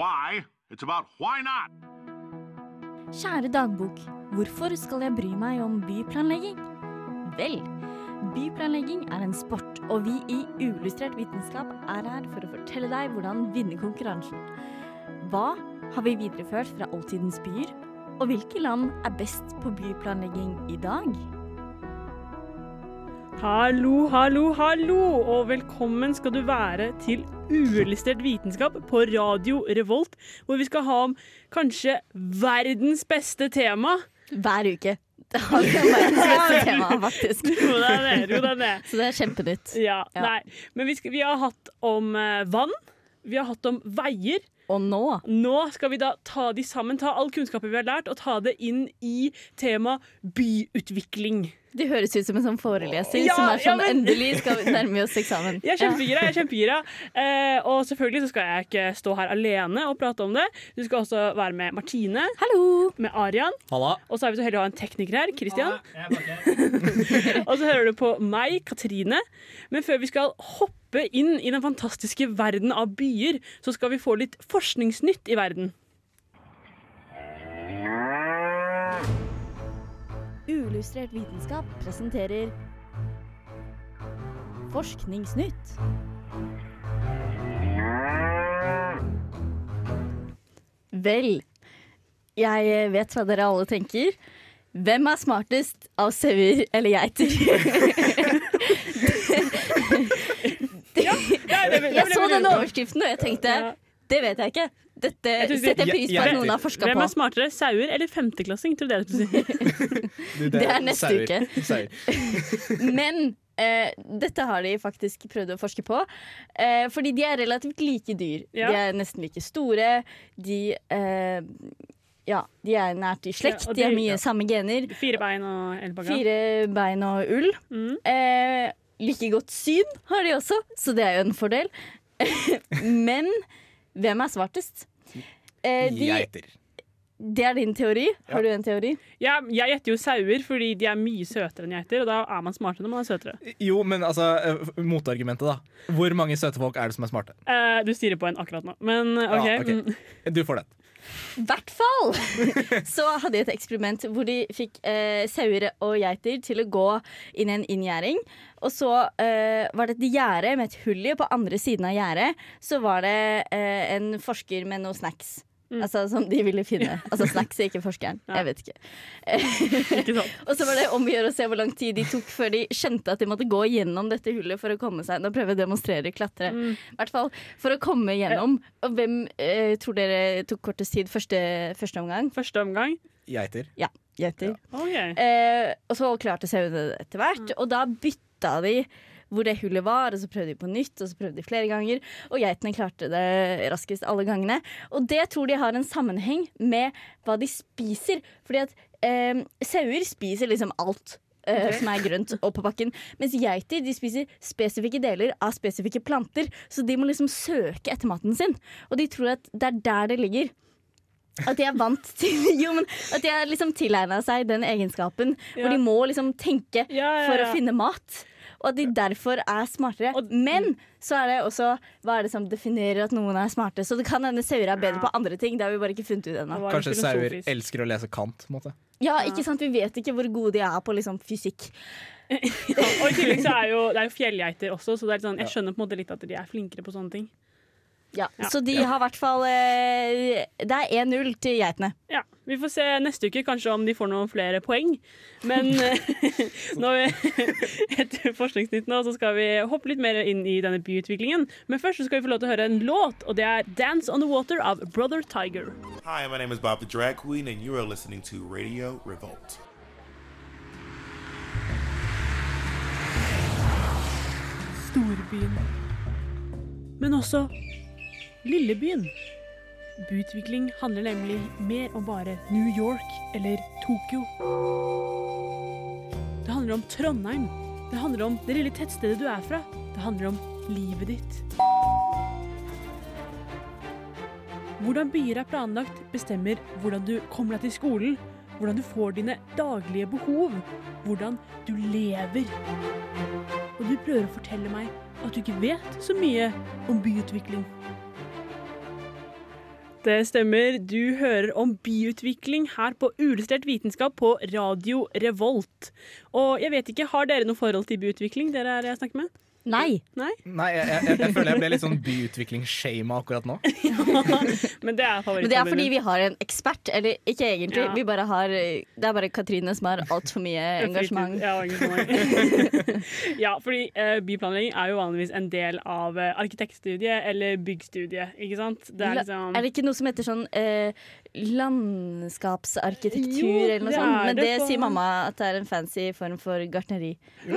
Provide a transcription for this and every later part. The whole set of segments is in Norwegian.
Why, it's about why not. Kjære dagbok, hvorfor skal jeg bry meg om byplanlegging? Vel, byplanlegging er en sport, og vi i Uillustrert vitenskap er her for å fortelle deg hvordan vinne konkurransen. Hva har vi videreført fra oldtidens byer, og hvilke land er best på byplanlegging i dag? Hallo, hallo, hallo, og velkommen skal du være til Uillustrert vitenskap på Radio Revolt, hvor vi skal ha om kanskje verdens beste tema. Hver uke. Det har vi verdens beste tema, faktisk. Jo, det er. Jo, den er. Så det er kjempenytt. Ja, Ja. Nei. Men vi, skal, vi har hatt om eh, vann, vi har hatt om veier. Og nå Nå skal vi da ta de sammen, ta all kunnskapen vi har lært, og ta det inn i tema byutvikling. Det høres ut som en sånn foreleser Ja, som er sånn ja, men- Endelig skal vi nærme oss eksamen. Jeg er kjempegira. jeg er kjempegira eh, Og selvfølgelig så skal jeg ikke stå her alene og prate om det. Du skal også være med Martine, Hallo! med Arian, Halla. og så er vi så heldige å ha en tekniker her, Christian. Og så hører du på meg, Katrine. Men før vi skal hoppe inn i den fantastiske verden av byer, så skal vi få litt forskningsnytt i verden. Uillustrert vitenskap presenterer Forskningsnytt. Vel, jeg vet hva dere alle tenker. Hvem er smartest av sauer eller geiter? Jeg så den overskriften, og jeg tenkte Ja. Det vet jeg ikke. Dette setter jeg pris på at noen har forska Hvem er smartere, sauer eller femteklassing? Tror du det du si? Det er neste sauer. uke. Sauer. Men eh, dette har de faktisk prøvd å forske på. Eh, fordi de er relativt like dyr. Ja. De er nesten like store. De eh, Ja, de er nært i slekt. Ja, de, de har mye ja. samme gener. Fire bein og elbaga. Fire bein og ull. Mm. Eh, like godt syn har de også, så det er jo en fordel. Men hvem er svartest? Eh, de, Geiter. det er din teori. Har du en teori? Ja, jeg gjetter jo sauer fordi de er mye søtere enn geiter, og da er man smartere når man er søtere. Jo, men altså, eh, motargumentet, da. Hvor mange søte folk er det som er smarte? Eh, du stirrer på en akkurat nå, men OK. Ja, ok. mm. Du får den. I hvert fall! Så hadde de et eksperiment hvor de fikk eh, sauer og geiter til å gå inn i en inngjerding. Og så eh, var det et gjerde med et hull i, og på andre siden av gjerdet så var det eh, en forsker med noe snacks. Mm. Altså Som de ville finne. Altså snacks, ikke forskeren. Ja. Jeg vet ikke. Ikke. Og så var det om å gjøre å se hvor lang tid de tok før de skjønte at de måtte gå gjennom dette hullet for å komme seg Nå prøver jeg å demonstrere klatre. Mm. Hvert fall for å komme gjennom. Og hvem eh, tror dere tok kortest tid første, første omgang? Første omgang. Geiter. Ja, geiter. OK. Eh, og så klarte sauene det etter hvert, og da bytta de hvor det hullet var, og så prøvde de på nytt, og så prøvde de flere ganger. Og geitene klarte det raskest alle gangene. Og det tror de har en sammenheng med hva de spiser. Fordi at eh, sauer spiser liksom alt. Okay. som er grønt og på bakken. Mens geiter de spiser spesifikke deler av spesifikke planter. Så de må liksom søke etter maten sin. Og de tror at det er der det ligger. At de er vant til Jo, men at de har liksom tilegna seg den egenskapen Ja. hvor de må liksom tenke Ja, ja, for å finne mat. Og at de derfor er smartere. Og- Men så er det også hva er det som definerer at noen er smarte. Så det kan hende sauer er bedre Ja. på andre ting. Det har vi bare ikke funnet ut ennå. Kanskje sauer elsker å lese Kant. måte. Ja, ikke sant? Vi vet ikke hvor gode de er på liksom fysikk. Og i tillegg så er jo, det er jo fjellgeiter også, så det er litt sånn, jeg skjønner på en måte litt at de er flinkere på sånne ting. Ja. Ja. Så de har i hvert fall eh, Det er 1-0 til geitene. Ja, Vi får se neste uke kanskje om de får noen flere poeng. Men eh, nå etter Forskningsnytt nå så skal vi hoppe litt mer inn i denne byutviklingen. Men først så skal vi få lov til å høre en låt, og det er 'Dance on the Water' av Brother Tiger. Hi, my name is Bob the Drag Queen, and you are listening to Radio Revolt. Storbyen. Men også Lillebyen. Byutvikling handler nemlig mer om bare New York eller Tokyo. Det handler om Trondheim. Det handler om det lille tettstedet du er fra. Det handler om livet ditt. Hvordan byer er planlagt, bestemmer hvordan du kommer deg til skolen, hvordan du får dine daglige behov, hvordan du lever. Og du prøver å fortelle meg at du ikke vet så mye om byutvikling. Det stemmer. Du hører om byutvikling her på Uillustrert vitenskap på Radio Revolt. Og jeg vet ikke, har dere noe forhold til byutvikling, dere er jeg snakker med? Nei. Nei? Nei, jeg, jeg, jeg føler jeg ble litt sånn byutviklingsshama akkurat nå. Men det er Men det er fordi vi har en ekspert. Eller ikke egentlig, Ja. vi bare har Det er bare Katrine som har altfor mye engasjement. Ja, engasjement. ja, fordi uh, byplanlegging er jo vanligvis en del av uh, arkitektstudiet eller byggstudiet, ikke sant? Det er liksom Er det ikke noe som heter sånn uh, landskapsarkitektur Jo, eller noe sånt? Men det det sier mamma at det er en fancy form for gartneri.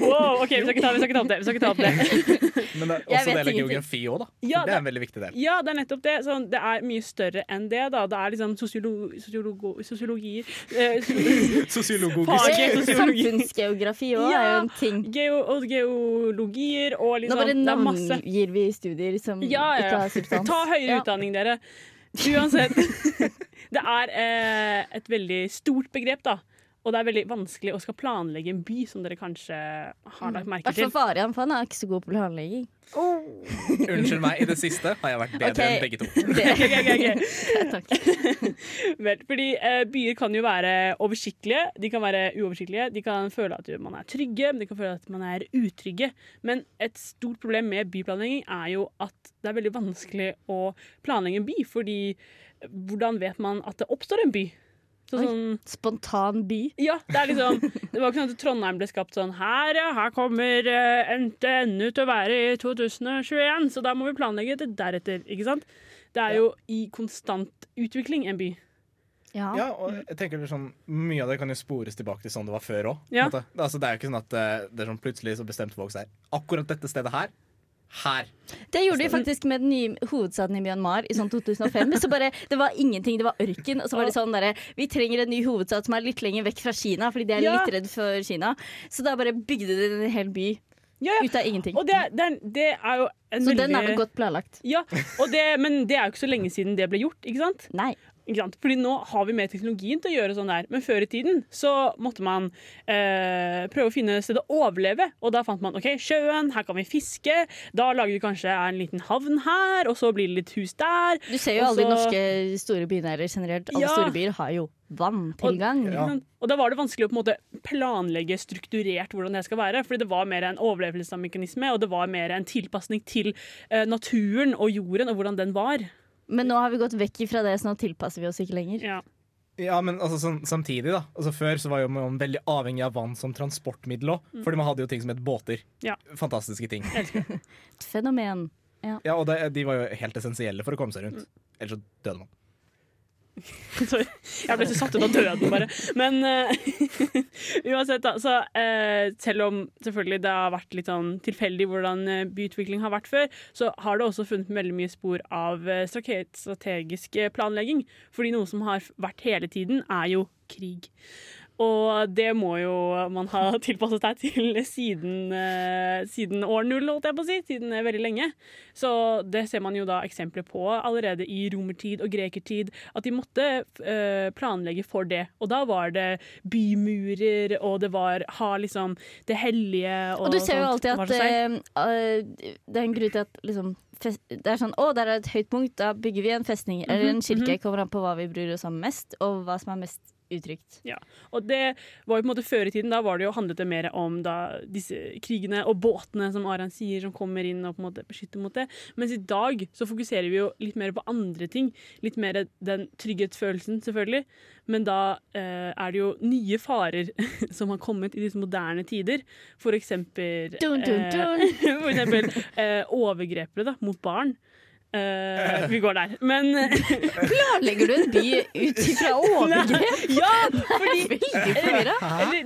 Wow, OK, vi skal ikke ta, vi skal ikke ta det. Vi skal ikke ta opp det. Men det er også del av geografi òg, da. Ja, det er en veldig viktig del. Ja, det er nettopp det. Sånn, det er mye større enn det. da. Det er liksom sosiologi sosiologier eh, Sosiologisk. Eh. Samfunnsgeografi òg Ja. er jo en ting. geo og geologier og Nå liksom bare Det er masse. navngir vi studier som Ja, ja, ikke har substans. Ta høyere Ja. utdanning, dere. Uansett. Det er eh, et veldig stort begrep, da. Og det er veldig vanskelig å skal planlegge en by, som dere kanskje har lagt merke til. Hvert fall. Farian, for han er ikke så god på planlegging. Unnskyld meg, i det siste har jeg vært bedre okay. enn begge to. okay, Ok, ok, ok, ok. takk. Vel, fordi eh, byer kan jo være oversiktlige, de kan være uoversiktlige. De kan føle at man er trygge, men de kan føle at man er utrygge. Men et stort problem med byplanlegging er jo at det er veldig vanskelig å planlegge en by. Fordi eh, hvordan vet man at det oppstår en by? Så sånn, Spontan by. ja, det er liksom Det var ikke sånn at Trondheim ble skapt sånn Her, ja, her kommer eh, NTNU til å være i 2021, så da må vi planlegge det deretter, ikke sant? Det er jo i konstant utvikling, en by. Ja. Ja, og jeg tenker det er sånn, Mye av det kan jo spores tilbake til sånn det var før òg. Ja. Altså, det er jo ikke sånn at eh, det er sånn plutselig så bestemte folk seg akkurat dette stedet her. Her. Det gjorde de faktisk med den nye hovedstaden i Myanmar i sånn 2005. Så bare, det var ingenting, det var ørken. Og så var det sånn derre Vi trenger en ny hovedstad som er litt lenger vekk fra Kina, fordi de er litt redd for Kina. Så da bare bygde de en hel by Ja, ja. ut av ingenting. Og det, det, er, det er jo en Så veldig den er vel godt planlagt. Ja, og det, men det er jo ikke så lenge siden det ble gjort, ikke sant? Nei. Ikke sant? Fordi nå har vi mer teknologien til å gjøre sånn der. Men før i tiden så måtte man eh, prøve å finne et sted å overleve. Og da fant man OK, sjøen, her kan vi fiske. Da lager vi kanskje en liten havn her, og så blir det litt hus der. Du ser jo alle de norske store byene eller generelt. Alle Ja. store byer har jo vanntilgang. Og, ja. Og da var det vanskelig å på en måte planlegge strukturert hvordan det skal være. Fordi det var mer en overlevelsesmekanisme, og det var mer en tilpasning til eh, naturen og jorden og hvordan den var. Men nå har vi gått vekk fra det, så nå tilpasser vi oss ikke lenger. Ja. Ja, men altså, sånn, samtidig da altså, Før så var jo man veldig avhengig av vann som transportmiddel òg. Fordi man hadde jo ting som het båter. Ja. Fantastiske ting. Et fenomen. Ja, Og det, de var jo helt essensielle for å komme seg rundt. Ellers så døde man. Sorry. Jeg ble så satt ut av døden, bare. Men uh, uansett, da. Så uh, selv om selvfølgelig det har vært litt sånn tilfeldig hvordan eh, byutvikling har vært før, så har det også funnet veldig mye spor av strategisk planlegging. Fordi noe som har vært hele tiden, er jo krig. Og det må jo man ha tilpasset seg til siden, eh, siden år null, holdt jeg på å si. Siden eh, veldig lenge. Så det ser man jo da eksempler på allerede i romertid og grekertid. At de måtte eh, planlegge for det. Og da var det bymurer, og det var ha liksom det hellige og, Og du ser jo sånt. alltid at eh, det er en grunn til at liksom, Det er sånn Å, der er et høyt punkt, da bygger vi en festning eller en kirke. Kommer an på hva vi bryr oss om mest, og hva som er mest utrygt. Og det var jo på en måte Før i tiden da var det jo handlet det mer om da disse krigene og båtene som Aran sier, som kommer inn og på en måte beskytter mot det. Mens i dag så fokuserer vi jo litt mer på andre ting. Litt mer den trygghetsfølelsen, selvfølgelig. Men da eh, er det jo nye farer som har kommet i disse moderne tider. For eksempel, Dun, dun, dun. Eh, for eksempel eh, overgrepere da, mot barn. Eh, vi går der. Men Planlegger du en by ut ifra overgrep? ja, fordi Eller,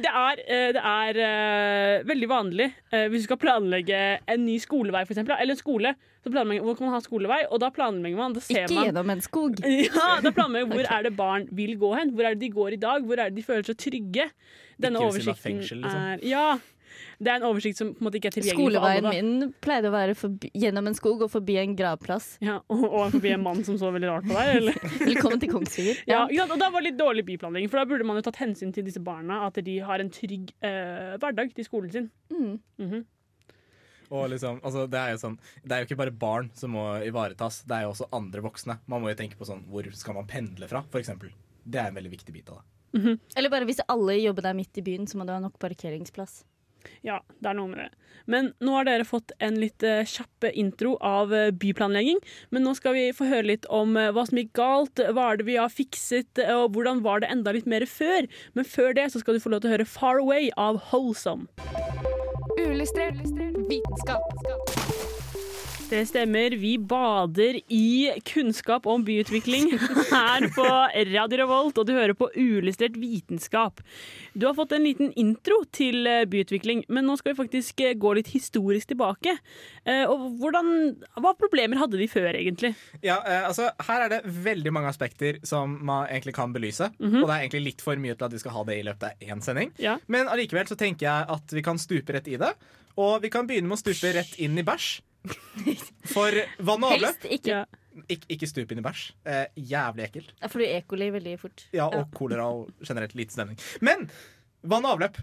det er, eh, det er uh, veldig vanlig uh, hvis du skal planlegge en ny skolevei, for eksempel, eller en skole. Så planlegger, hvor kan man ha skolevei? Og da planlegger man. Da ser Ikke man gjennom en skog. ja, da planlegger man hvor er det barn vil gå hen. Hvor er det de går i dag? Hvor er det de føler seg trygge? Denne Ikke oversikten fengsel, liksom. er Ja. Det er en oversikt som på en måte ikke er tilgjengelig for Skoleveien alle. Skoleveien min pleide å være forbi, gjennom en skog og forbi en gravplass. Ja, og, og forbi en mann som så veldig rart på deg, eller? Velkommen til Kongsvinger. Ja, ja, og da var det litt dårlig byplanlegging, for da burde man jo tatt hensyn til disse barna. At de har en trygg eh, hverdag til skolen sin. Mm. Mhm. Og liksom, altså, det, er jo sånn, det er jo ikke bare barn som må ivaretas, det er jo også andre voksne. Man må jo tenke på sånn, hvor skal man pendle fra, for eksempel. Det er en veldig viktig bit av det. Eller bare hvis alle jobber der midt i byen, så må det ha nok parkeringsplass. Ja, det er noe med det. Men nå har dere fått en litt eh, kjapp intro av eh, byplanlegging. Men nå skal vi få høre litt om eh, hva som gikk galt, hva er det vi har fikset, og hvordan var det enda litt mer før. Men før det så skal du få lov til å høre Far Away av Wholesome. Ulystrert vitenskap. Det stemmer. Vi bader i kunnskap om byutvikling her på Radio Revolt, og du hører på Uillustrert vitenskap. Du har fått en liten intro til eh, byutvikling, men nå skal vi faktisk eh, gå litt historisk tilbake. Eh, Og hvordan, Hva problemer hadde de før, egentlig? Ja, altså, Her er det veldig mange aspekter som man egentlig kan belyse. Og det er egentlig litt for mye til at vi skal ha det i løpet av én sending. Ja. Men allikevel så tenker jeg at vi kan stupe rett i det. Og vi kan begynne med å stupe rett inn i bæsj. For vann og avløp Helst ikke. Ik ikke stup inn i bæsj. Eh, jævlig ekkelt. Ja, For du E. veldig fort. Ja, og kolera og generelt lite stemning. Men vann og avløp.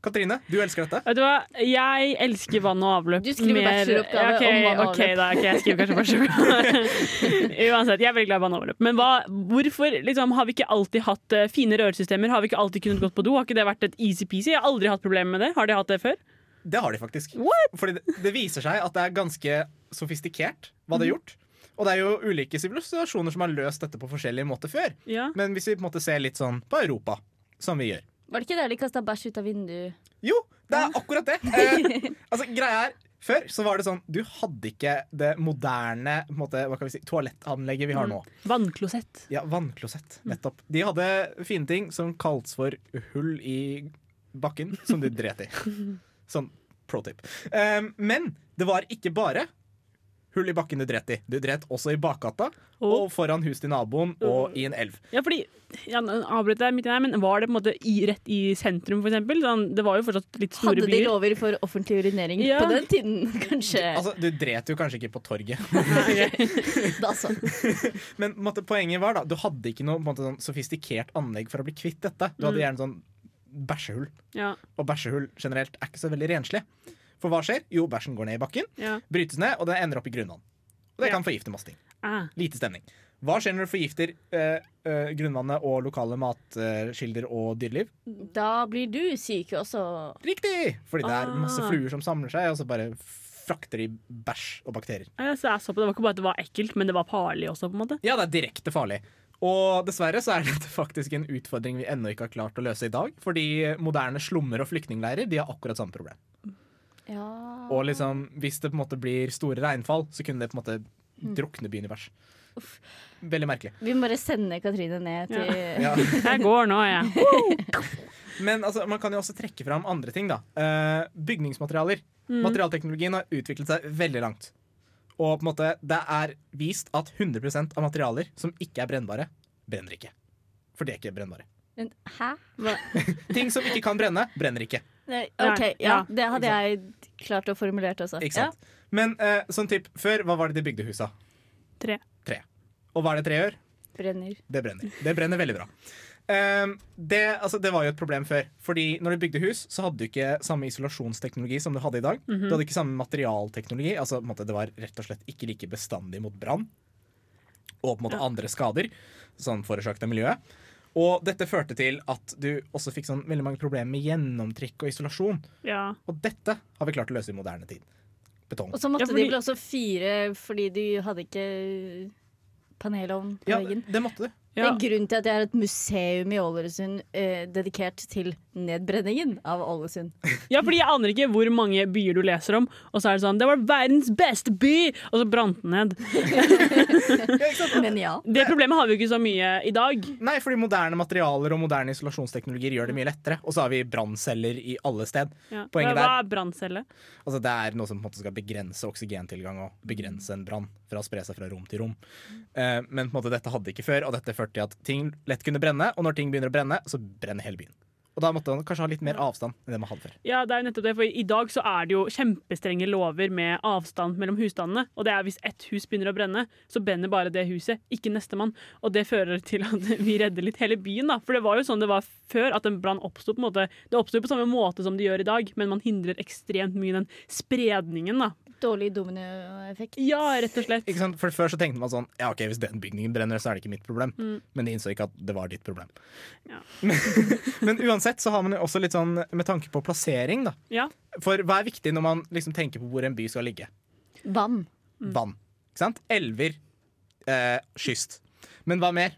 Katrine, du elsker dette. Vet du hva? Jeg elsker vann og avløp. Du skriver mer- bacheloroppgave okay, om vann og avløp. ok, da, ok, jeg skriver kanskje bacheloroppgave. Uansett, jeg er veldig glad i vann og avløp. Men hva, hvorfor liksom, har vi ikke alltid hatt uh, fine rørsystemer? Har vi ikke alltid kunnet gått på do? Har ikke det vært et easy-peasy? Jeg har aldri hatt problemer med det. Har de hatt det før? Det har de faktisk. What? Fordi det, det viser seg at det er ganske sofistikert hva det er gjort. Og det er jo ulike sivilisasjoner som har løst dette på forskjellige måter før. Ja. Men hvis vi på en måte ser litt sånn på Europa, som vi gjør Var det ikke der de kasta bæsj ut av vinduet? Jo, det er akkurat det. Eh, altså, greia er før så var det sånn Du hadde ikke det moderne på en måte, hva kan vi si, toalettanlegget vi har nå. Vannklosett. Ja, Vannklosett. Nettopp. De hadde fine ting som kaltes for hull i bakken, som du dret i. Sånn pro tip. Um, men det var ikke bare hull i bakken du dret i. Du dret også i bakgata og foran huset til naboen og i en elv. Ja, fordi ja, avbryter jeg midt i der, men Var det på en måte i, rett i sentrum, for eksempel? Sånn, det var jo fortsatt litt store Hadde de byer. lover for offentlig urinering Ja. på den tiden? Kanskje. Altså, Du dret jo kanskje ikke på torget, Da så. men måtte, poenget var da du hadde ikke noe på en måte, sånn sofistikert anlegg for å bli kvitt dette. Du hadde gjerne sånn bæsjehull. Ja, Og bæsjehull generelt er ikke så veldig renslig. For hva skjer? Jo, bæsjen går ned i bakken, ja. brytes ned, og den ender opp i grunnvann. Og det Ja. kan forgifte masse ting. Ah. Lite stemning. Hva skjer når du forgifter eh, eh, grunnvannet og lokale matkilder og dyreliv? Da blir du syk også. Riktig! Fordi det er masse Ah. fluer som samler seg, og så bare frakter de bæsj og bakterier. Ja, så jeg så på det. det var ikke bare at det var ekkelt, men det var farlig også, på en måte. Ja, det er direkte farlig. Og dessverre så er dette faktisk en utfordring vi ennå ikke har klart å løse i dag. Fordi moderne slummer og flyktningleirer de har akkurat samme problem. Ja. Og liksom, hvis det på en måte blir store regnfall, så kunne det på en måte drukne byen i bæsj. Veldig merkelig. Vi må bare sende Katrine ned til Ja. Jeg går nå, jeg. Men altså, man kan jo også trekke fram andre ting. da Uh, Bygningsmaterialer. Materialteknologien har utviklet seg veldig langt. Og på en måte, det er vist at 100% av materialer som ikke er brennbare, brenner ikke. For de er ikke brennbare. Men, Hæ? Ting som ikke kan brenne, brenner ikke. Nei, OK, ja. ja. Det hadde jeg klart å formulere også. Ikke sant? Men eh, sånn typ, før, hva var det de bygde husa? Tre. Tre. Og hva er det tre gjør? Brenner. Det brenner. Det brenner veldig bra. Ehm, det, altså, det var jo et problem før. Fordi når du bygde hus, så hadde du ikke samme isolasjonsteknologi som du hadde i dag. Du hadde ikke samme materialteknologi. Altså, på en måte, det var rett og slett ikke like bestandig mot brann og på en måte andre skader sånn forårsaket av miljøet. Og dette førte til at du også fikk sånn veldig mange problemer med gjennomtrykk og isolasjon. Ja. Og dette har vi klart å løse i moderne tid. Betong. Og så måtte Ja, fordi- de vel også fire fordi du hadde ikke panelovn på Ja, veggen. det måtte du. Det er grunnen til at jeg har et museum i Ålesund eh, dedikert til nedbrenningen av Ålesund. Ja, fordi jeg aner ikke hvor mange byer du leser om, og så er det sånn 'Det var verdens beste by!' Og så brant den ned. Men ja. Det problemet har vi jo ikke så mye i dag. Nei, fordi moderne materialer og moderne isolasjonsteknologier gjør det mye lettere. Og så har vi brannceller i alle sted. Ja. Poenget Hva er branncelle? Altså Det er noe som på en måte skal begrense oksygentilgang og begrense en brann fra å spre seg fra rom til rom. Eh, men på en måte dette hadde ikke før, og dette førte til at ting lett kunne brenne. Og når ting begynner å brenne, så brenner hele byen. Og da måtte man kanskje ha litt mer avstand enn det man hadde før. Ja, det er jo nettopp det, for I dag så er det jo kjempestrenge lover med avstand mellom husstandene. Og det er hvis ett hus begynner å brenne, så brenner bare det huset, ikke nestemann. Og det fører til at vi redder litt hele byen, da. For det var jo sånn det var før, at en brann oppsto på en måte Det oppsto på samme måte som det gjør i dag, men man hindrer ekstremt mye den spredningen, da. Dårlig dominoeffekt. Ja, rett og slett. Ikke sant? For Før så tenkte man sånn Ja, ok, hvis den bygningen brenner, så er det ikke mitt problem. Mm. Men de innså ikke at det var ditt problem. Ja. Men uansett så har man jo også litt sånn med tanke på plassering, da. Ja. For hva er viktig når man liksom tenker på hvor en by skal ligge? Vann. Mm. Vann. Ikke sant? Elver. Eh, kyst. Men hva mer?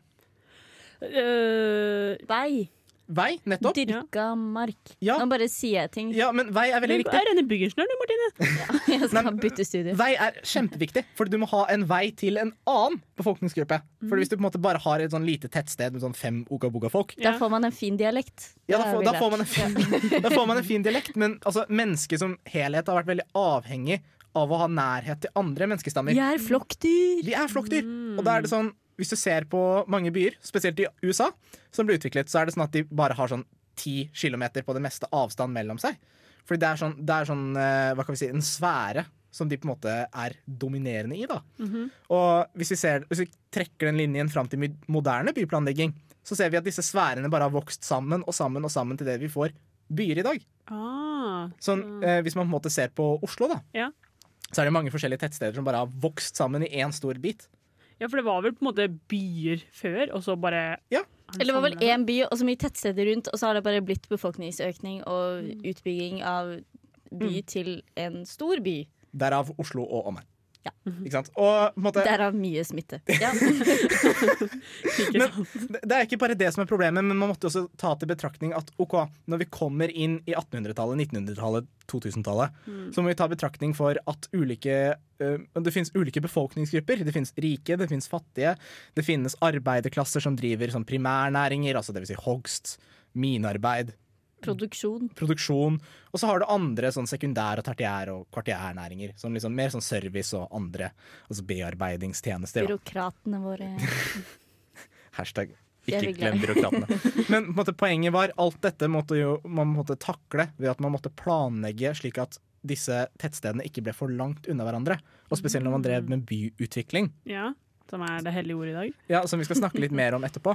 Uh, Vei. Vei, nettopp. Dyrka mark. Ja. Nå bare sier jeg ting. Ja, men vei er veldig viktig. er denne i byggeingeniør, du, Martine. Jeg skal bytte studie. Vei er kjempeviktig, for du må ha en vei til en annen befolkningsgruppe. For Hvis du på en måte bare har et sånn lite tettsted med sånn fem okaboga-folk Da får man en fin dialekt. ja, da, får, da, får man en fin, da får man en fin dialekt. Men altså, mennesket som helhet har vært veldig avhengig av å ha nærhet til andre menneskestammer. Vi er flokkdyr. Vi er flokkdyr. Og da er det sånn, hvis du ser på mange byer, spesielt i USA, som blir utviklet, så er det sånn at de bare har sånn ti kilometer på det meste avstand mellom seg. Fordi det er sånn, det er sånn eh, hva kan vi si, en sfære som de på en måte er dominerende i. da. Og hvis vi, ser, hvis vi trekker den linjen fram til moderne byplanlegging, så ser vi at disse sfærene bare har vokst sammen og sammen og sammen til det vi får byer i dag. Ah, Sånn, eh, hvis man på en måte ser på Oslo, da, Ja. så er det mange forskjellige tettsteder som bare har vokst sammen i én stor bit. Ja, for det var vel på en måte byer før, og så bare Ja. Eller det var vel én by og så mye tettsteder rundt, og så har det bare blitt befolkningsøkning og utbygging av by til en stor by. Derav Oslo og omegn. Ja. Ikke sant? Og måte... en er mye smitte. Ja. Men- det er ikke bare det som er problemet, men man måtte også ta til betraktning at ok, når vi kommer inn i 1800-tallet, 1900-tallet, 2000-tallet, så må vi ta betraktning for at ulike øh, det finnes ulike befolkningsgrupper. Det finnes rike, det finnes fattige. Det finnes arbeiderklasser som driver som primærnæringer, altså dvs. Si hogst, minearbeid, Produksjon. produksjon. Og så har du andre sånn sekundær- og tertiær- og kvartiærnæringer. Som liksom mer sånn service og andre altså bearbeidingstjenester. da. Byråkratene våre. Hashtag ikke glem byråkratene. Men på en måte, poenget var alt dette måtte jo man måtte takle ved at man måtte planlegge slik at disse tettstedene ikke ble for langt unna hverandre. Og spesielt når man drev med byutvikling, Ja, som er det hellige ordet i dag. ja, som vi skal snakke litt mer om etterpå.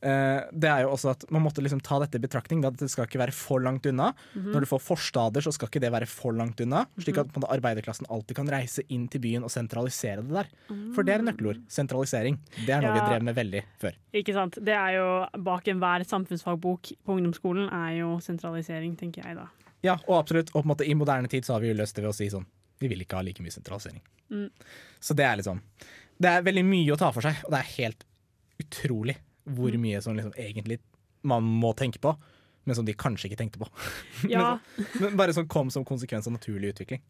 Eh, det er jo også at Man måtte liksom ta dette i betraktning. Da, det skal ikke være for langt unna. Når du får forstader, så skal ikke det være for langt unna. Slik at på måte, arbeiderklassen alltid kan reise inn til byen og sentralisere det der. For det er nøkkelord. Sentralisering. Det er noe vi drev med veldig før. Ikke sant? Det er jo Bak enhver samfunnsfagbok på ungdomsskolen er jo sentralisering, tenker jeg da. Ja, og absolutt. Og på en måte i moderne tid så har vi jo løst det ved å si sånn Vi vil ikke ha like mye sentralisering. Mm. Så det er liksom Det er veldig mye å ta for seg, og det er helt utrolig hvor Mm. mye som liksom egentlig man må tenke på, men som de kanskje ikke tenkte på. Ja, Men bare som kom som konsekvens av naturlig utvikling.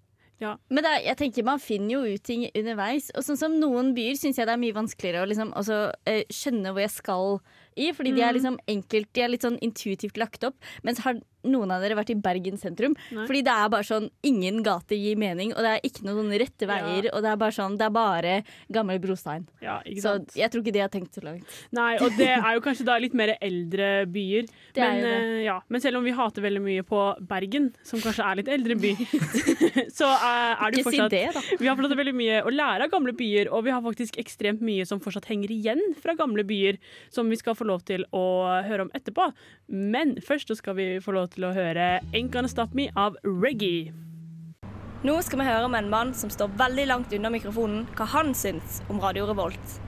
Men det er, jeg tenker man finner jo ut ting underveis. Og sånn som noen byer syns jeg det er mye vanskeligere å liksom, altså, eh, skjønne hvor jeg skal i. Fordi de er liksom enkelt, de er litt sånn intuitivt lagt opp. Mens har noen av dere vært i Bergen sentrum? Nei. Fordi det er bare sånn ingen gater gir mening, og det er ikke noen rette veier. Og det er bare sånn, det er bare gammel brostein. ja Så jeg tror ikke de har tenkt så langt. Nei, og det er jo kanskje da litt mer eldre byer. Det er Men, det. eh, ja. Men selv om vi hater veldig mye på Bergen, som kanskje er litt eldre by, så uh, er det jo fortsatt si det. Vi har fortsatt veldig mye å lære av gamle byer, og vi har faktisk ekstremt mye som fortsatt henger igjen fra gamle byer, som vi skal få lov til å høre om etterpå. Men først så skal vi få lov til å høre Ain't Gonna Stop Me av Reggae. Nå skal vi høre med en mann som står veldig langt unna mikrofonen, hva han syns om Radio Revolt.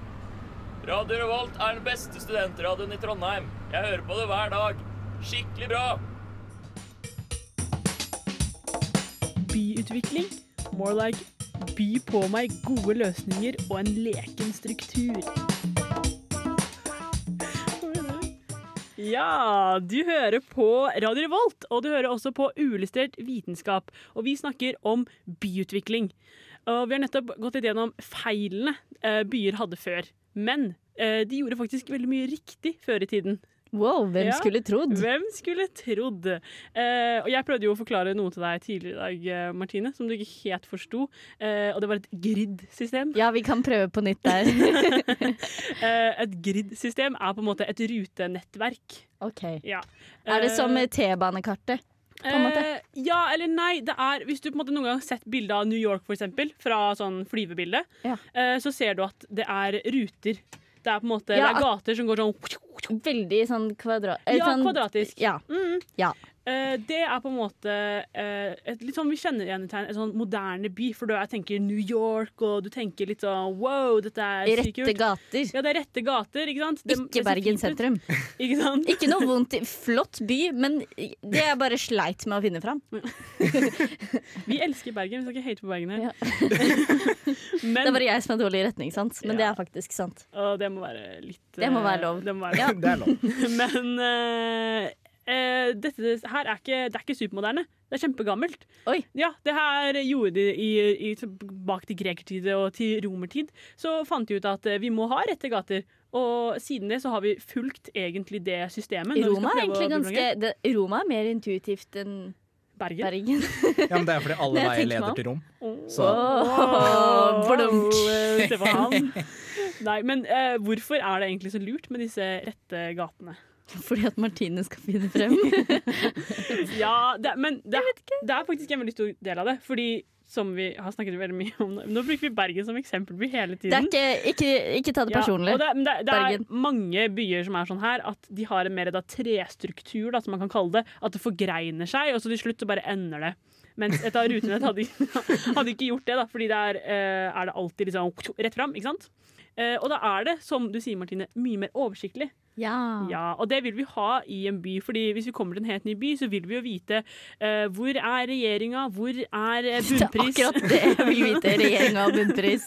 Radio Revolt er den beste studentradioen i Trondheim. Jeg hører på det hver dag. Skikkelig bra. Byutvikling. More like by på meg gode løsninger og en leken struktur. Ja, du hører på Radio Revolt, og du hører også på Uillustrert vitenskap. Og vi snakker om byutvikling. Og vi har nettopp gått litt gjennom feilene eh, byer hadde før. Men eh, de gjorde faktisk veldig mye riktig før i tiden. Wow, hvem Ja. skulle trodd? Hvem skulle trodd? Eh, og jeg prøvde jo å forklare noe til deg tidligere i dag, eh, Martine, som du ikke helt forsto. Eh, og det var et grid-system. Ja, vi kan prøve på nytt der. Eh, et grid-system er på en måte et rutenettverk. Ok. Ja. Er det som Eh, T-banekartet? Eh, ja eller nei. Det er, hvis du på en måte noen gang har sett bilde av New York, for eksempel, fra sånn flyvebilde, Ja. eh, så ser du at det er ruter. Det er på en måte Ja, er gater som går sånn Veldig sånn kvadrat... eh, Ja, sånn, kvadratisk. Ja. Mm. Ja. Eh, det er på en måte uh, et litt sånn vi kjenner igjen i tegn, en sånn moderne by. For da jeg tenker New York, og du tenker litt sånn wow, dette er sykt Rette kult. gater. Ja, det er rette gater, ikke sant? Det, Ikke Bergen sentrum. Ikke sant? Ikke noe vondt Flott by, men det er bare sleit med å finne fram. Vi elsker Bergen, vi skal ikke hate på Bergen her. Ja. Men, Det er bare jeg som er dårlig i retning, sant? men det er faktisk sant. Og det må være litt Det må eh, være lov. Det må være Ja. Det er lov. Men eh, eh, dette her er ikke, det er ikke supermoderne. Det er kjempegammelt. Oi. Ja, det her gjorde de i, i, bak til grekertid og til romertid. Så fant de ut at eh, vi må ha rette gater. Og siden det så har vi fulgt egentlig det systemet. når vi skal Roma er egentlig ganske det, Roma er mer intuitivt enn Bergen. Bergen. Ja, men det er fordi alle veier leder til rom. Så Åh, blunk. Wow, Se på han. Nei, men eh, hvorfor er det egentlig så lurt med disse rette gatene? Fordi at Martine skal finne frem. Ja, det, men det, det er faktisk en veldig stor del av det. Fordi som vi har snakket veldig mye om Nå bruker vi Bergen som eksempelby hele tiden. Det er ikke, ikke, ikke ta det personlig. Ja, det, men det, det er mange byer som er sånn her, at de har en mer da, trestruktur, da, som man kan kalle det. At det forgreiner seg, og så til slutt så bare ender det. Mens et av rutenett hadde, hadde ikke gjort det, da, fordi der eh, er det alltid liksom rett fram. ikke sant? Eh, og da er det, som du sier, Martine, mye mer oversiktlig. Ja. Ja, og det vil vi ha i en by, fordi hvis vi kommer til en helt ny by, så vil vi jo vite uh, hvor er regjeringa, hvor er bunnpris? Det er akkurat det jeg vil vite. Regjeringa og bunnpris.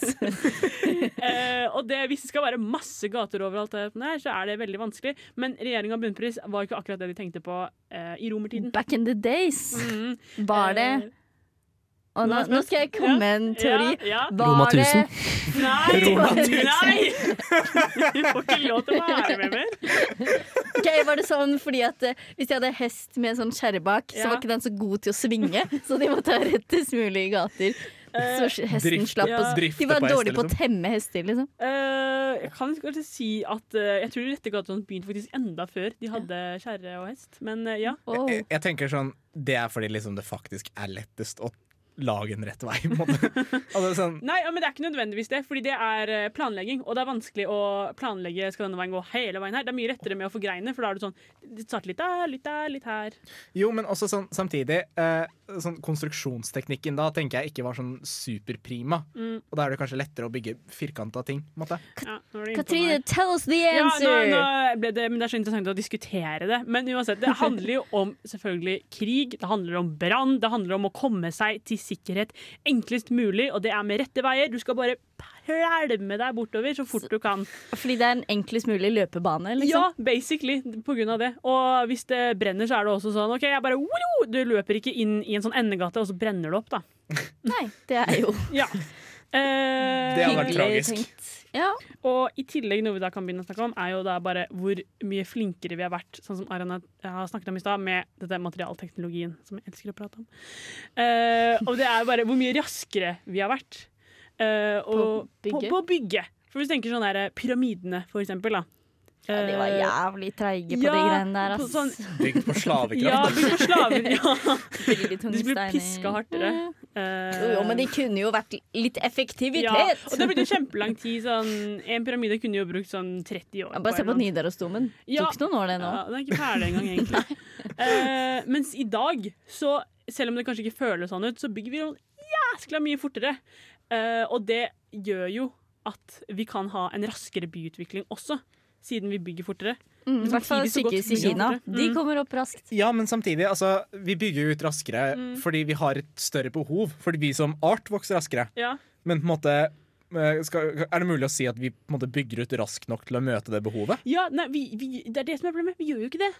uh, og det, hvis det skal være masse gater overalt, her, så er det veldig vanskelig. Men regjeringa og bunnpris var ikke akkurat det de tenkte på uh, i romertiden. Back in the days Mm. var det Eh, Og nå, nå skal jeg komme med en teori. Ja, ja. Roma det 1000. Nei! Roma Nei! Du får ikke lov til å være med mer. Ok, var det sånn fordi at eh, Hvis de hadde hest med en sånn kjerre bak, så var ikke den så god til å svinge, så de måtte ha rettest mulig i gater. Så hesten Drift- slapp ja. De var dårlige på å liksom. temme hester, liksom. Uh, jeg kan kanskje si at uh, jeg tror de rette gatene begynte faktisk enda før de hadde kjerre og hest. Men uh, ja. Oh. jeg, jeg tenker sånn Det er fordi liksom det faktisk er lettest å lage en rett vei. På en måte. altså, sånn, Nei, ja, men det er ikke nødvendigvis det, fordi det er eh, planlegging. Og det er vanskelig å planlegge skal denne veien gå hele veien her. Det er mye rettere med å forgreine, for da er det sånn Det litt der, litt der, litt her. jo, men også sånn samtidig eh, sånn Konstruksjonsteknikken da tenker jeg ikke var sånn superprima. Mm. Og da er det kanskje lettere å bygge firkanta ting. På en måte. Ja, Katrine, meg. tell us the Ja, nå, answer! nå ble det, men det er så interessant å diskutere det. Men uansett, det handler jo om selvfølgelig krig, det handler om brann, det handler om å komme seg til sikkerhet enklest mulig, og det er med rette veier. Du skal bare pælme deg bortover så fort du kan. Fordi det er en enklest mulig løpebane, Ja, liksom. basically, på grunn av det. Og hvis det brenner, så er det også sånn OK, jeg bare «Woo!» Du løper ikke inn i en sånn endegate, og så brenner det opp, da. Nei, det er jo Ja. Eh, Det hadde vært tragisk. tenkt. Ja. Og i tillegg noe vi da kan begynne å snakke om, er jo da bare hvor mye flinkere vi har vært, sånn som Aran har snakket om i stad, med dette materialteknologien, som jeg elsker å prate om. Uh, og det er bare hvor mye raskere vi har vært. Eh, og? På, på å bygge. For hvis du tenker sånn der pyramidene, for eksempel, da. ja, de var Eh, jævlig treige på ja, de greiene der, på ass. sånn- Bygd på slavekraft. Ja, bygd på slaver. Ja. De skulle piska hardere. Uh, Jo, jo, men de kunne jo vært litt effektivitet. ja, og det ble jo kjempelang tid. Sånn, en pyramide kunne jo brukt sånn 30 år. Ja, bare se på Nidarosdomen. Ja. Tok noen år, det nå. Ja, den er ikke ferdig engang, egentlig. uh, mens i dag, så selv om det kanskje ikke føles sånn ut, så bygger vi jo jæskla mye fortere. Uh, og det gjør jo at vi kan ha en raskere byutvikling også, siden vi bygger fortere. Mm, I hvert fall samtidig så godt sykehus i Kina. De Mm. kommer opp raskt. Ja, men samtidig, altså, vi bygger jo ut raskere Mm. fordi vi har et større behov. Fordi vi som art vokser raskere. Ja. Men på en måte eh, skal, Er det mulig å si at vi på en måte bygger ut raskt nok til å møte det behovet? Ja, nei, vi, vi, det er det som er problemet. Vi gjør jo ikke det.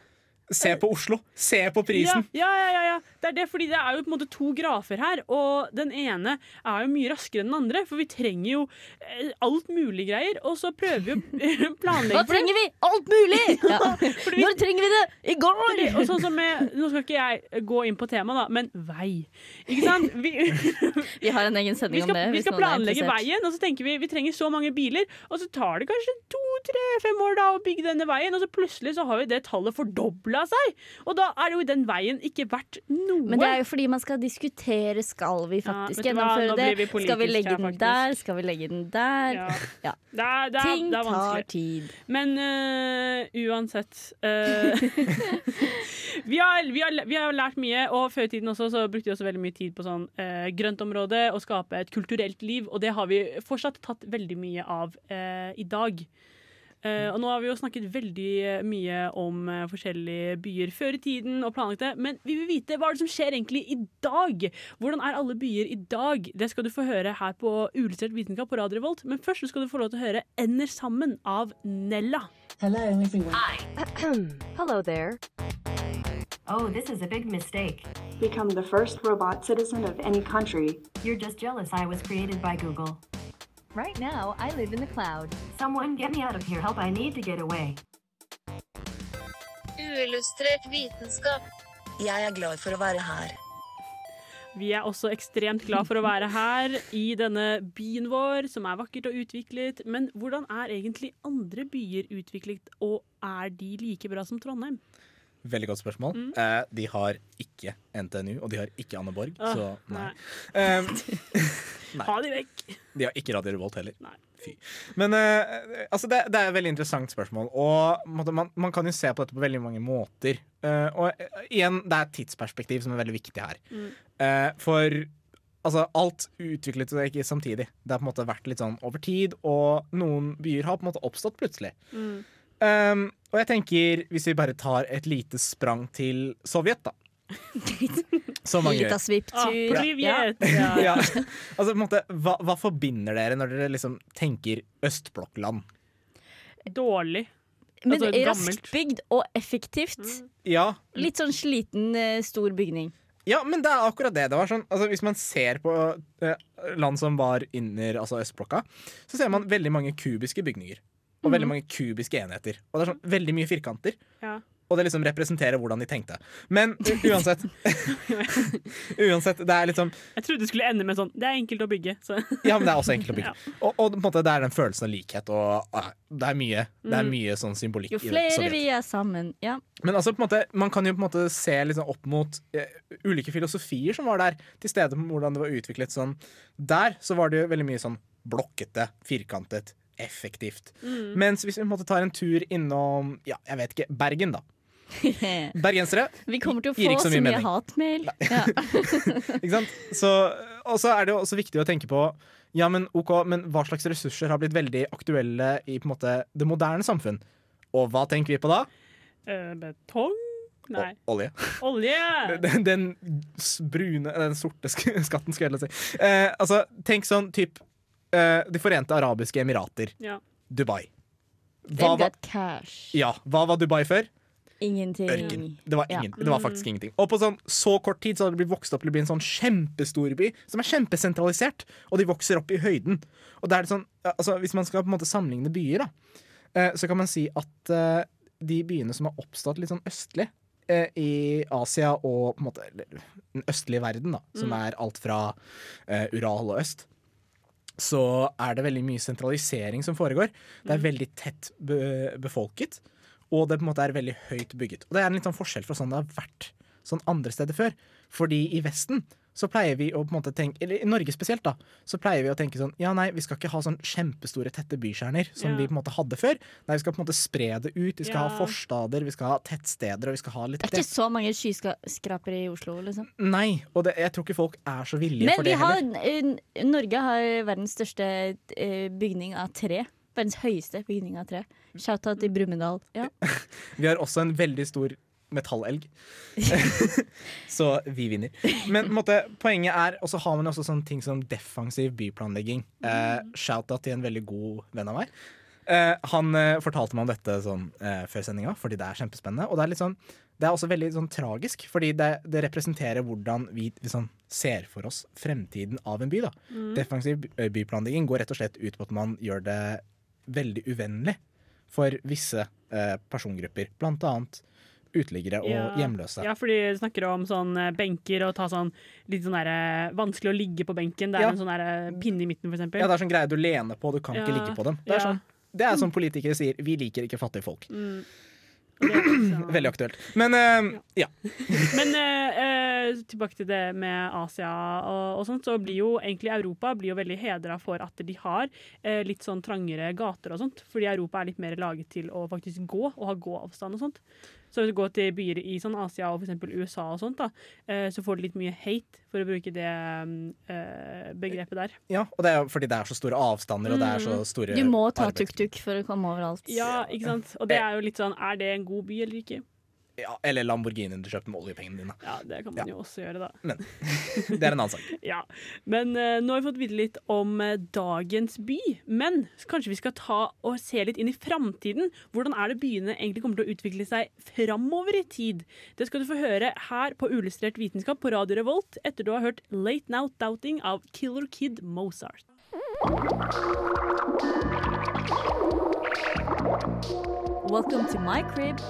Se på Oslo! Se på prisen! Ja, ja, ja, ja. Det er det, fordi det er jo på en måte to grafer her, og den ene er jo mye raskere enn den andre, for vi trenger jo eh, alt mulig greier, og så prøver vi å planlegge Hva trenger vi? Alt mulig! Ja. Vi- Når trenger vi det? I går! Og sånn som med, Nå skal ikke jeg gå inn på temaet, da, men vei. Ikke sant? Vi, Vi har en egen sending sending om det. vi skal planlegge veien, og så tenker vi vi trenger så mange biler, og så tar det kanskje to, tre, fem år da å bygge denne veien, og så plutselig så har vi det tallet fordobla seg. Og da er jo den veien ikke verdt noe. Men det er jo fordi man skal diskutere Skal vi faktisk ja, gjennomføre det. vi Skal vi legge den der? Skal vi legge den der? Ja. Ja. Det er, det er, Ting det tar tid. Men uh, uansett uh, vi, har, vi, har, vi har lært mye, og før i tiden også så brukte vi også veldig mye tid på sånn uh, grøntområde og skape et kulturelt liv, og det har vi fortsatt tatt veldig mye av uh, i dag. Eh, og nå har vi jo snakket veldig eh, mye om uh, forskjellige byer før i tiden og planlagt det, men vi vil vite hva er det som skjer egentlig i dag? Hvordan er alle byer i dag? Det skal du få høre her på Uillustrert vitenskap på Radio Revolt, men først skal du få lov til å høre Ender sammen av Nella. Hello there. Oh, this is a big mistake. Become the first robot citizen of any country. You're just jealous I was created by Google. Right now, I live in the cloud. Someone get me out of here. Help, I need to get away. Uillustrert vitenskap. Jeg er glad for å være her. Vi er også ekstremt glad for å være her i denne byen vår, som er vakkert og utviklet. Men hvordan er egentlig andre byer utviklet, og er de like bra som Trondheim? Veldig godt spørsmål. Eh, de har ikke NTNU, og de har ikke Anne Borg, Åh, så nei. nei. Um, nei. Ha de vekk! De har ikke Radio Revolt heller. Nei. Fy. Men eh, altså det, det er et veldig interessant spørsmål, og man, man kan jo se på dette på veldig mange måter. Eh, og eh, igjen, det er tidsperspektiv som er veldig viktig her. Mm. Eh, for altså, alt utviklet seg ikke samtidig. Det har på en måte vært litt sånn over tid, og noen byer har på en måte oppstått plutselig. Mm. Um, og jeg tenker, hvis vi bare tar et lite sprang til Sovjet, da. Som mange gjør. Lita svipptur. Ah, Ja. Ja. Altså, på en måte, hva, hva forbinder dere når dere liksom tenker østblokkland? Dårlig. Men Altså, raskt bygd og effektivt. Ja, Litt sånn sliten, eh, stor bygning. ja, men det er akkurat det. det var sånn, altså, hvis man ser på eh, land som var under altså østblokka, så ser man veldig mange kubiske bygninger. Og veldig mange kubiske enheter. Og det er sånn veldig mye firkanter. Ja. Og det liksom representerer hvordan de tenkte. Men uansett Uansett, det er liksom Jeg trodde det skulle ende med sånn Det er enkelt å bygge. Så. Ja, men det er også enkelt å bygge. Ja. Og, og på en måte, det er den følelsen av likhet, og ah, det er mye, det er Mm. mye sånn symbolikk Jo flere vi er sammen. Ja. Men altså, på en måte, man kan jo på en måte se liksom opp mot uh, ulike filosofier som var der, til stede med hvordan det var utviklet sånn. Der så var det jo veldig mye sånn blokkete, firkantet, effektivt. Mm. Mens hvis vi på en måte tar en tur innom, ja, jeg vet ikke, Bergen, da. Bergensere. Vi kommer til å få så så mye mye hatmail. Ja. Ikke sant? Så, og så er det jo også viktig å tenke på ja, men ok, men hva slags ressurser har blitt veldig aktuelle i på en måte, det moderne samfunn. Og hva tenker vi på da? Eh, betong? Nei. O- Olje. Olje! Den, den brune, den sorte skatten, skulle jeg si. Eh, altså, tenk sånn typ De forente arabiske emirater. Ja. Dubai. Hva var, got cash. ja, hva var Dubai før? Ingenting. Ørken. Det var, Ja. det var faktisk ingenting. Og på sånn, så kort tid så hadde det blitt vokst opp til å bli en sånn kjempestor by som er kjempesentralisert, og de vokser opp i høyden. Og det er sånn, altså, Hvis man skal på en måte sammenligne byer, da, eh, så kan man si at eh, de byene som har oppstått litt sånn østlig eh, i Asia og på en måte eller, den østlige verden, da, som Mm. er alt fra eh, Ural og øst, så er det veldig mye sentralisering som foregår. Det er veldig tett be befolket, og det på en måte er veldig høyt bygget. Og Det er en litt sånn forskjell fra sånn det har vært sånn andre steder før. Fordi i Vesten så pleier vi å på en måte tenke Eller i Norge spesielt, da. Så pleier vi å tenke sånn Ja, nei, vi skal ikke ha sånn kjempestore, tette bykjerner som Ja. vi på en måte hadde før. Nei, vi skal på en måte spre det ut. Vi skal Ja. ha forstader, vi skal ha tettsteder, og vi skal ha litt Det er ikke så mange skyskrapere i Oslo, liksom. Nei, og det, jeg tror ikke folk er så villige Men for det heller. eh, Norge har verdens største eh, bygning av tre. Verdens høyeste bygning av tre. Shout-out i Brumunddal. Ja. Vi har også en veldig stor metallelg. så vi vinner. Men måtte, poenget er Og så har man også sånne ting som defensiv byplanlegging. Eh, Shout-out til en veldig god venn av meg. Eh, han eh, fortalte meg om dette sånn, eh, før sendinga, fordi det er kjempespennende. Og det er, sånn, det er også veldig sånn, tragisk, fordi det, det representerer hvordan vi liksom, ser for oss fremtiden av en by. Da. Mm. Defensiv byplanlegging går rett og slett ut på at man gjør det veldig uvennlig for visse eh, persongrupper, blant annet uteliggere og Ja. hjemløse. Ja, fordi du snakker om sånn eh, benker og ta sånn litt sånn der, eh, vanskelig å ligge på benken. Det er Ja. en sånn der, eh, pinne i midten, for eksempel. Ja, det er sånn greie du lener på, du kan ikke ligge på dem. Det er, ja. sånn, det er sånn politikere sier, vi liker ikke fattige folk. Mm. Veldig aktuelt. Men uh, ja. Men uh, uh, tilbake til det med Asia og, og sånt, så blir jo egentlig Europa blir jo veldig hedra for at de har litt sånn trangere gater og sånt. Fordi Europa er litt mer laget til å faktisk gå, og ha gåavstand og sånt. Så hvis du går til byer i sånn Asia og f.eks. USA og sånt, da, eh, så får du litt mye hate, for å bruke det eh, begrepet der. ja, og det er fordi det er så store avstander, og det er så store store Du må ta tuk-tuk for å komme overalt. Ja, ikke sant? Og det er jo litt sånn, er det en god by eller ikke? Ja, eller Lamborghinien du kjøpte med oljepengene dine. Ja, det kan man jo også gjøre, da. Men det er en annen sak. Ja, Men uh, nå har vi fått vite litt om uh, dagens by. Men kanskje vi skal ta og se litt inn i framtiden. Hvordan er det byene egentlig kommer til å utvikle seg framover i tid? Det skal du få høre her på Uillustrert vitenskap på Radio Revolt etter du har hørt Late Now Doubting av Killer Kid Mozart. Welcome to my crib.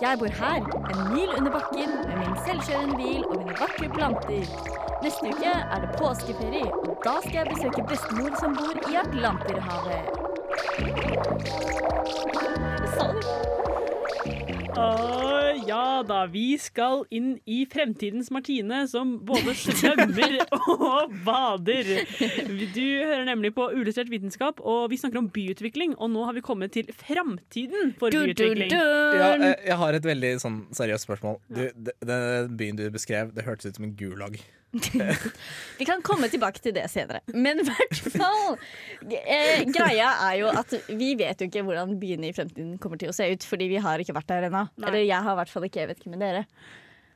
Jeg bor her, en mil under bakken, med min selvkjørende bil og mine vakre planter. Neste uke er det påskeferie, og da skal jeg besøke bestemor som bor i Atlanterhavet. Det. Å, ja da, vi skal inn i fremtidens Martine, som både svømmer og bader. Du hører nemlig på Uillustrert vitenskap, og vi snakker om byutvikling. Og nå har vi kommet til framtiden for byutvikling. Ja, eh, jeg har et veldig sånn seriøst spørsmål. Du, de- Den byen du beskrev, det hørtes ut som en gulag. Vi kan komme tilbake til det senere. Men i hvert fall eh, Greia er jo at vi vet jo ikke hvordan byene i fremtiden kommer til å se ut, fordi vi har ikke vært der ennå. Eller jeg har i hvert fall ikke, jeg vet ikke med dere.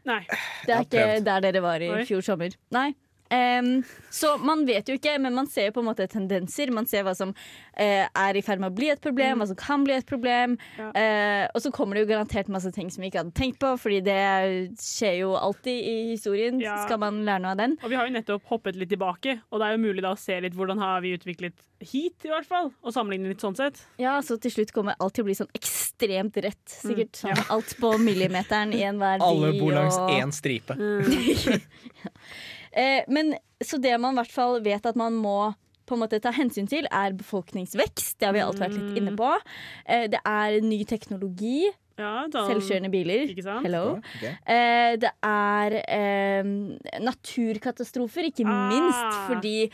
Nei. Det er ikke der dere var i Oi. fjor sommer. Nei. Em, så man vet jo ikke, men man ser jo på en måte tendenser. Man ser hva som uh, er i ferd med å bli et problem, hva som kan bli et problem. Ja. Uh, og så kommer det jo garantert masse ting som vi ikke hadde tenkt på, fordi det skjer jo alltid i historien. Ja. Skal man lære noe av den? Og vi har jo nettopp hoppet litt tilbake, og det er jo mulig da å se litt hvordan har vi utviklet hit, i hvert fall. Og sammenligne litt sånn sett. Ja, så til slutt kommer alt til å bli sånn ekstremt rett. Sikkert Mm, sånn ja. alt på millimeteren i enhver by. Alle bor langs og- stripe. stripe. Eh, men så det man i hvert fall vet at man må på en måte ta hensyn til, er befolkningsvekst. Det har vi alt vært litt inne på. Eh, det er ny teknologi. Ja, da- Selvkjørende biler. Ikke sant? Hello. Okay. Eh, det er eh, naturkatastrofer, ikke Ah. minst fordi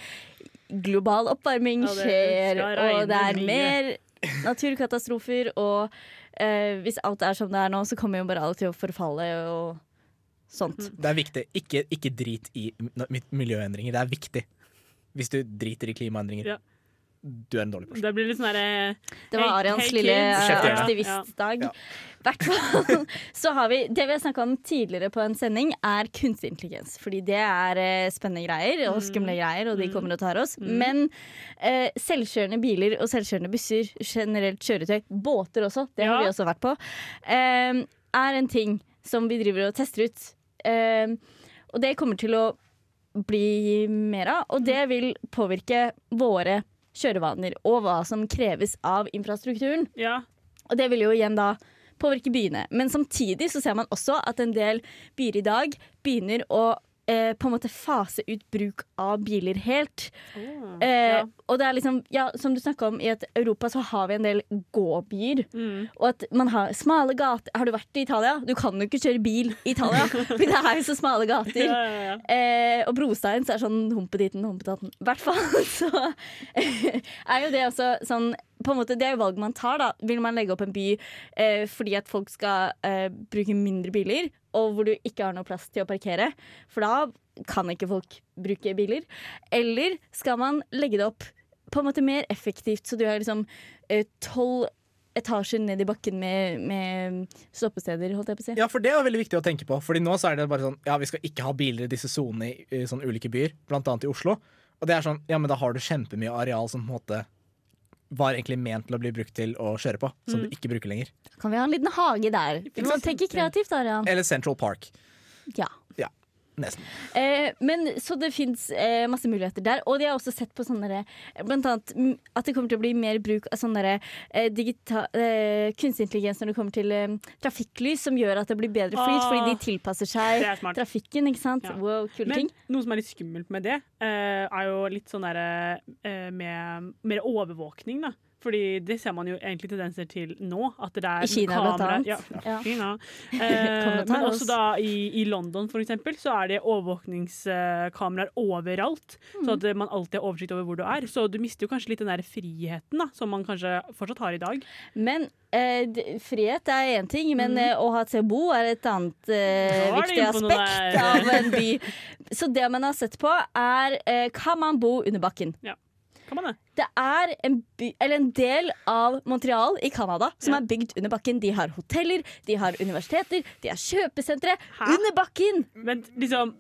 global oppvarming Ja, skjer, og det er mye. mer naturkatastrofer. Og eh, hvis alt er som det er nå, så kommer jo bare alt til å forfalle og sånt. Mm. Det er viktig. Ikke, ikke drit i miljøendringer. Det er viktig. Hvis du driter i klimaendringer. Ja. Du er en dårlig person. Det blir litt sånn derre Det var Arians hey lille ja. aktivistdag. Ja. hvert fall så har vi Det vi har snakka om tidligere på en sending, er kunstig intelligens. Fordi det er eh, spennende greier og skumle greier, og de kommer og tar oss. Men eh, selvkjørende biler og selvkjørende busser, generelt kjøretøy, båter også, det har Ja. vi også vært på, eh, er en ting som vi driver og tester ut. Eh, og det kommer til å bli mer av, og det vil påvirke våre kjørevaner og hva som kreves av infrastrukturen. Ja. Og det vil jo igjen da påvirke byene. Men samtidig så ser man også at en del byer i dag begynner å eh, på en måte fase ut bruk av biler helt. Eh, ja. Og det er liksom, ja, som du snakka om, i et Europa så har vi en del gåbyer. Mm. Og at man har smale gater. Har du vært i Italia? Du kan jo ikke kjøre bil i Italia, for det er jo så smale gater. Ja. Eh, og brostein så er sånn humpeditten, humpetatten. I hvert fall så er jo det også sånn på en måte, Det er jo valg man tar. da Vil man legge opp en by eh, fordi at folk skal eh, bruke mindre biler, og hvor du ikke har noe plass til å parkere? For da kan ikke folk bruke biler. Eller skal man legge det opp på en måte mer effektivt, så du har liksom eh, tolv etasjer ned i bakken med, med stoppesteder, holdt jeg på å si. Ja, for det er veldig viktig å tenke på. Fordi nå så er det bare sånn Ja, vi skal ikke ha biler i disse sonene i, i sånne ulike byer, blant annet i Oslo. Og det er sånn, ja, men da har du kjempemye areal som på en måte var egentlig ment til å bli brukt til å kjøre på, som Mm. du ikke bruker lenger. Kan vi ha en liten hage der? Du må tenke kreativt, Arian. Eller Central Park. Ja. Ja, nesten. Eh, men Så det fins eh, masse muligheter der. Og de har også sett på sånne Blant annet at det kommer til å bli mer bruk av sånne eh, digital, eh, kunstig intelligens når det kommer til eh, trafikklys, som gjør at det blir bedre flyt, Ah, fordi de tilpasser seg trafikken. ikke sant? Ja. Wow, kule Men ting. noe som er litt skummelt med det, eh, er jo litt sånn derre eh, med mer overvåkning, da. Fordi det ser man jo egentlig tendenser til nå. At det er I Kina, blant annet. Ja, Ja. Kina. Eh, men også da i, i London, for eksempel, så er det overvåkningskameraer overalt. Så Mm. at eh, man alltid har oversikt over hvor du er. Så du mister jo kanskje litt den der friheten da, som man kanskje fortsatt har i dag. Men eh, frihet er én ting, men mm. å ha et sted å bo er et annet eh, viktig aspekt av en by. Så det man har sett på, er eh, kan man bo under bakken. Kan man det? Det er en, by, eller en del av Montreal i Canada som er bygd under bakken. De har hoteller, de har universiteter, de har kjøpesentre under bakken! Men liksom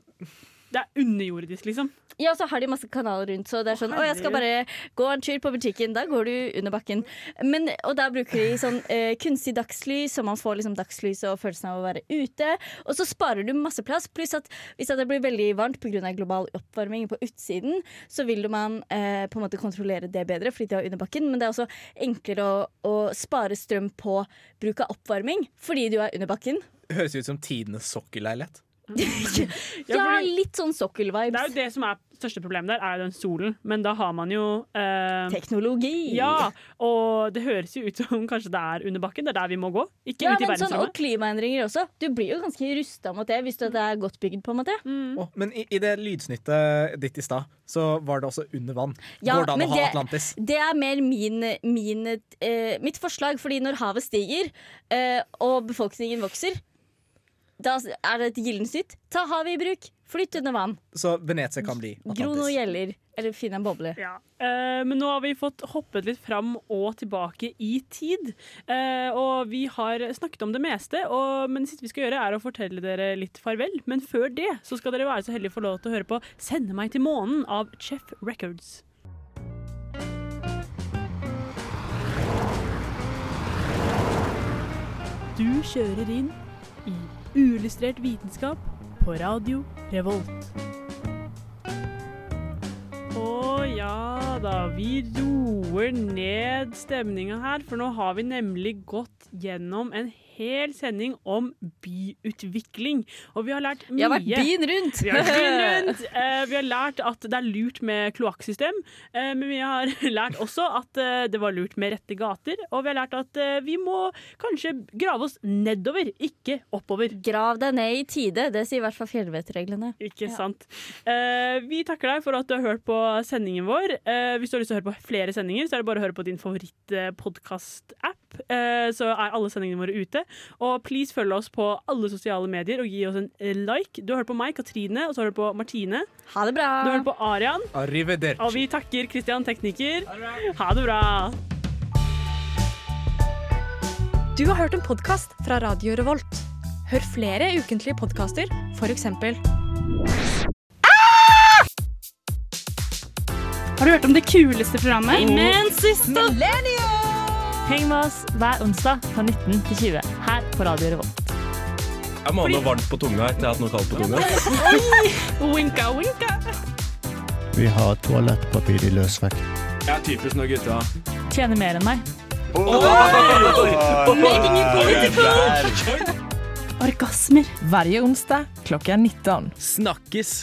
Det er underjordisk, liksom. Ja, så har de masse kanaler rundt, så det er sånn Å, jeg skal bare gå en tur på butikken. Da går du under bakken. Men, og da bruker de sånn eh, kunstig dagslys, så man får liksom dagslyset og følelsen av å være ute. Og så sparer du masse plass. Pluss at hvis det blir veldig varmt pga. global oppvarming på utsiden, så vil man eh, på en måte kontrollere det bedre fordi de er under bakken. Men det er også enklere å, å spare strøm på bruk av oppvarming fordi du er under bakken. Høres ut som tidenes sokkelleilighet. Ja, fordi- litt sånn sokkel-vibes. Det er jo det som er største problemet der, er jo den solen. Men da har man jo eh, Teknologi. Ja, og det høres jo ut som kanskje det er under bakken. Det er der vi må gå. Ikke Ja, ut i men sånn, og klimaendringer også. Du blir jo ganske rusta mot det hvis det er godt bygd. på en måte Å, men i, i det lydsnittet ditt i stad, så var det også under vann. Ja, Går det an å ha det- Atlantis? Det er mer min, min, eh, mitt forslag, fordi når havet stiger eh, og befolkningen vokser, da er det et gyllent nytt. Ta havet i bruk. Flytt under vann. Så Venezia kan bli Gro Atlantis. noe gjeller. Eller finn en boble. Ja. Eh, men nå har vi fått hoppet litt fram og tilbake i tid. Eh, og vi har snakket om det meste, og, men det siste vi skal gjøre, er å fortelle dere litt farvel. Men før det så skal dere være så heldige å få lov til å høre på 'Sende meg til månen' av Chef Records. Du kjører inn uillustrert vitenskap på radio Revolt. Å ja da, vi roer ned stemninga her, for nå har vi nemlig gått gjennom en hel sending om byutvikling. Og vi har lært mye. Vi har vært byen rundt! Vi har, vært byen rundt. Eh, vi har lært at det er lurt med kloakksystem, eh, men vi har lært også at eh, det var lurt med rette gater. Og vi har lært at eh, vi må kanskje grave oss nedover, ikke oppover. Grav deg ned i tide. Det sier i hvert fall fjellvettreglene. Ikke sant. Eh, vi takker deg for at du har hørt på sendingen vår. Eh, hvis du har lyst til å høre på flere sendinger, så er det bare å høre på din favorittpodkast-app. Eh, så er alle sendingene våre ute. Og please følg oss på alle sosiale medier og gi oss en like. Du har hørt på meg, Katrine, og så har du hørt på Martine. Ha det bra. Du har hørt på Arian. Arrivederci. Og vi takker Christian Tekniker. Ha det bra. Du har hørt en podkast fra Radio Revolt. Hør flere ukentlige podkaster, f.eks. Har du hørt om det kuleste programmet? Immensista! Heng med oss hver onsdag fra 19 til 20 her på Radio Revolt. Jeg må ha noe varmt på tunga etter jeg har hatt noe kaldt på tunga. Winka, winka. Vi har toalettpapir i løsvekt. Jeg er typisk når gutta Tjener mer enn meg. Making it political! Orgasmer. hver onsdag klokka 19. Snakkes!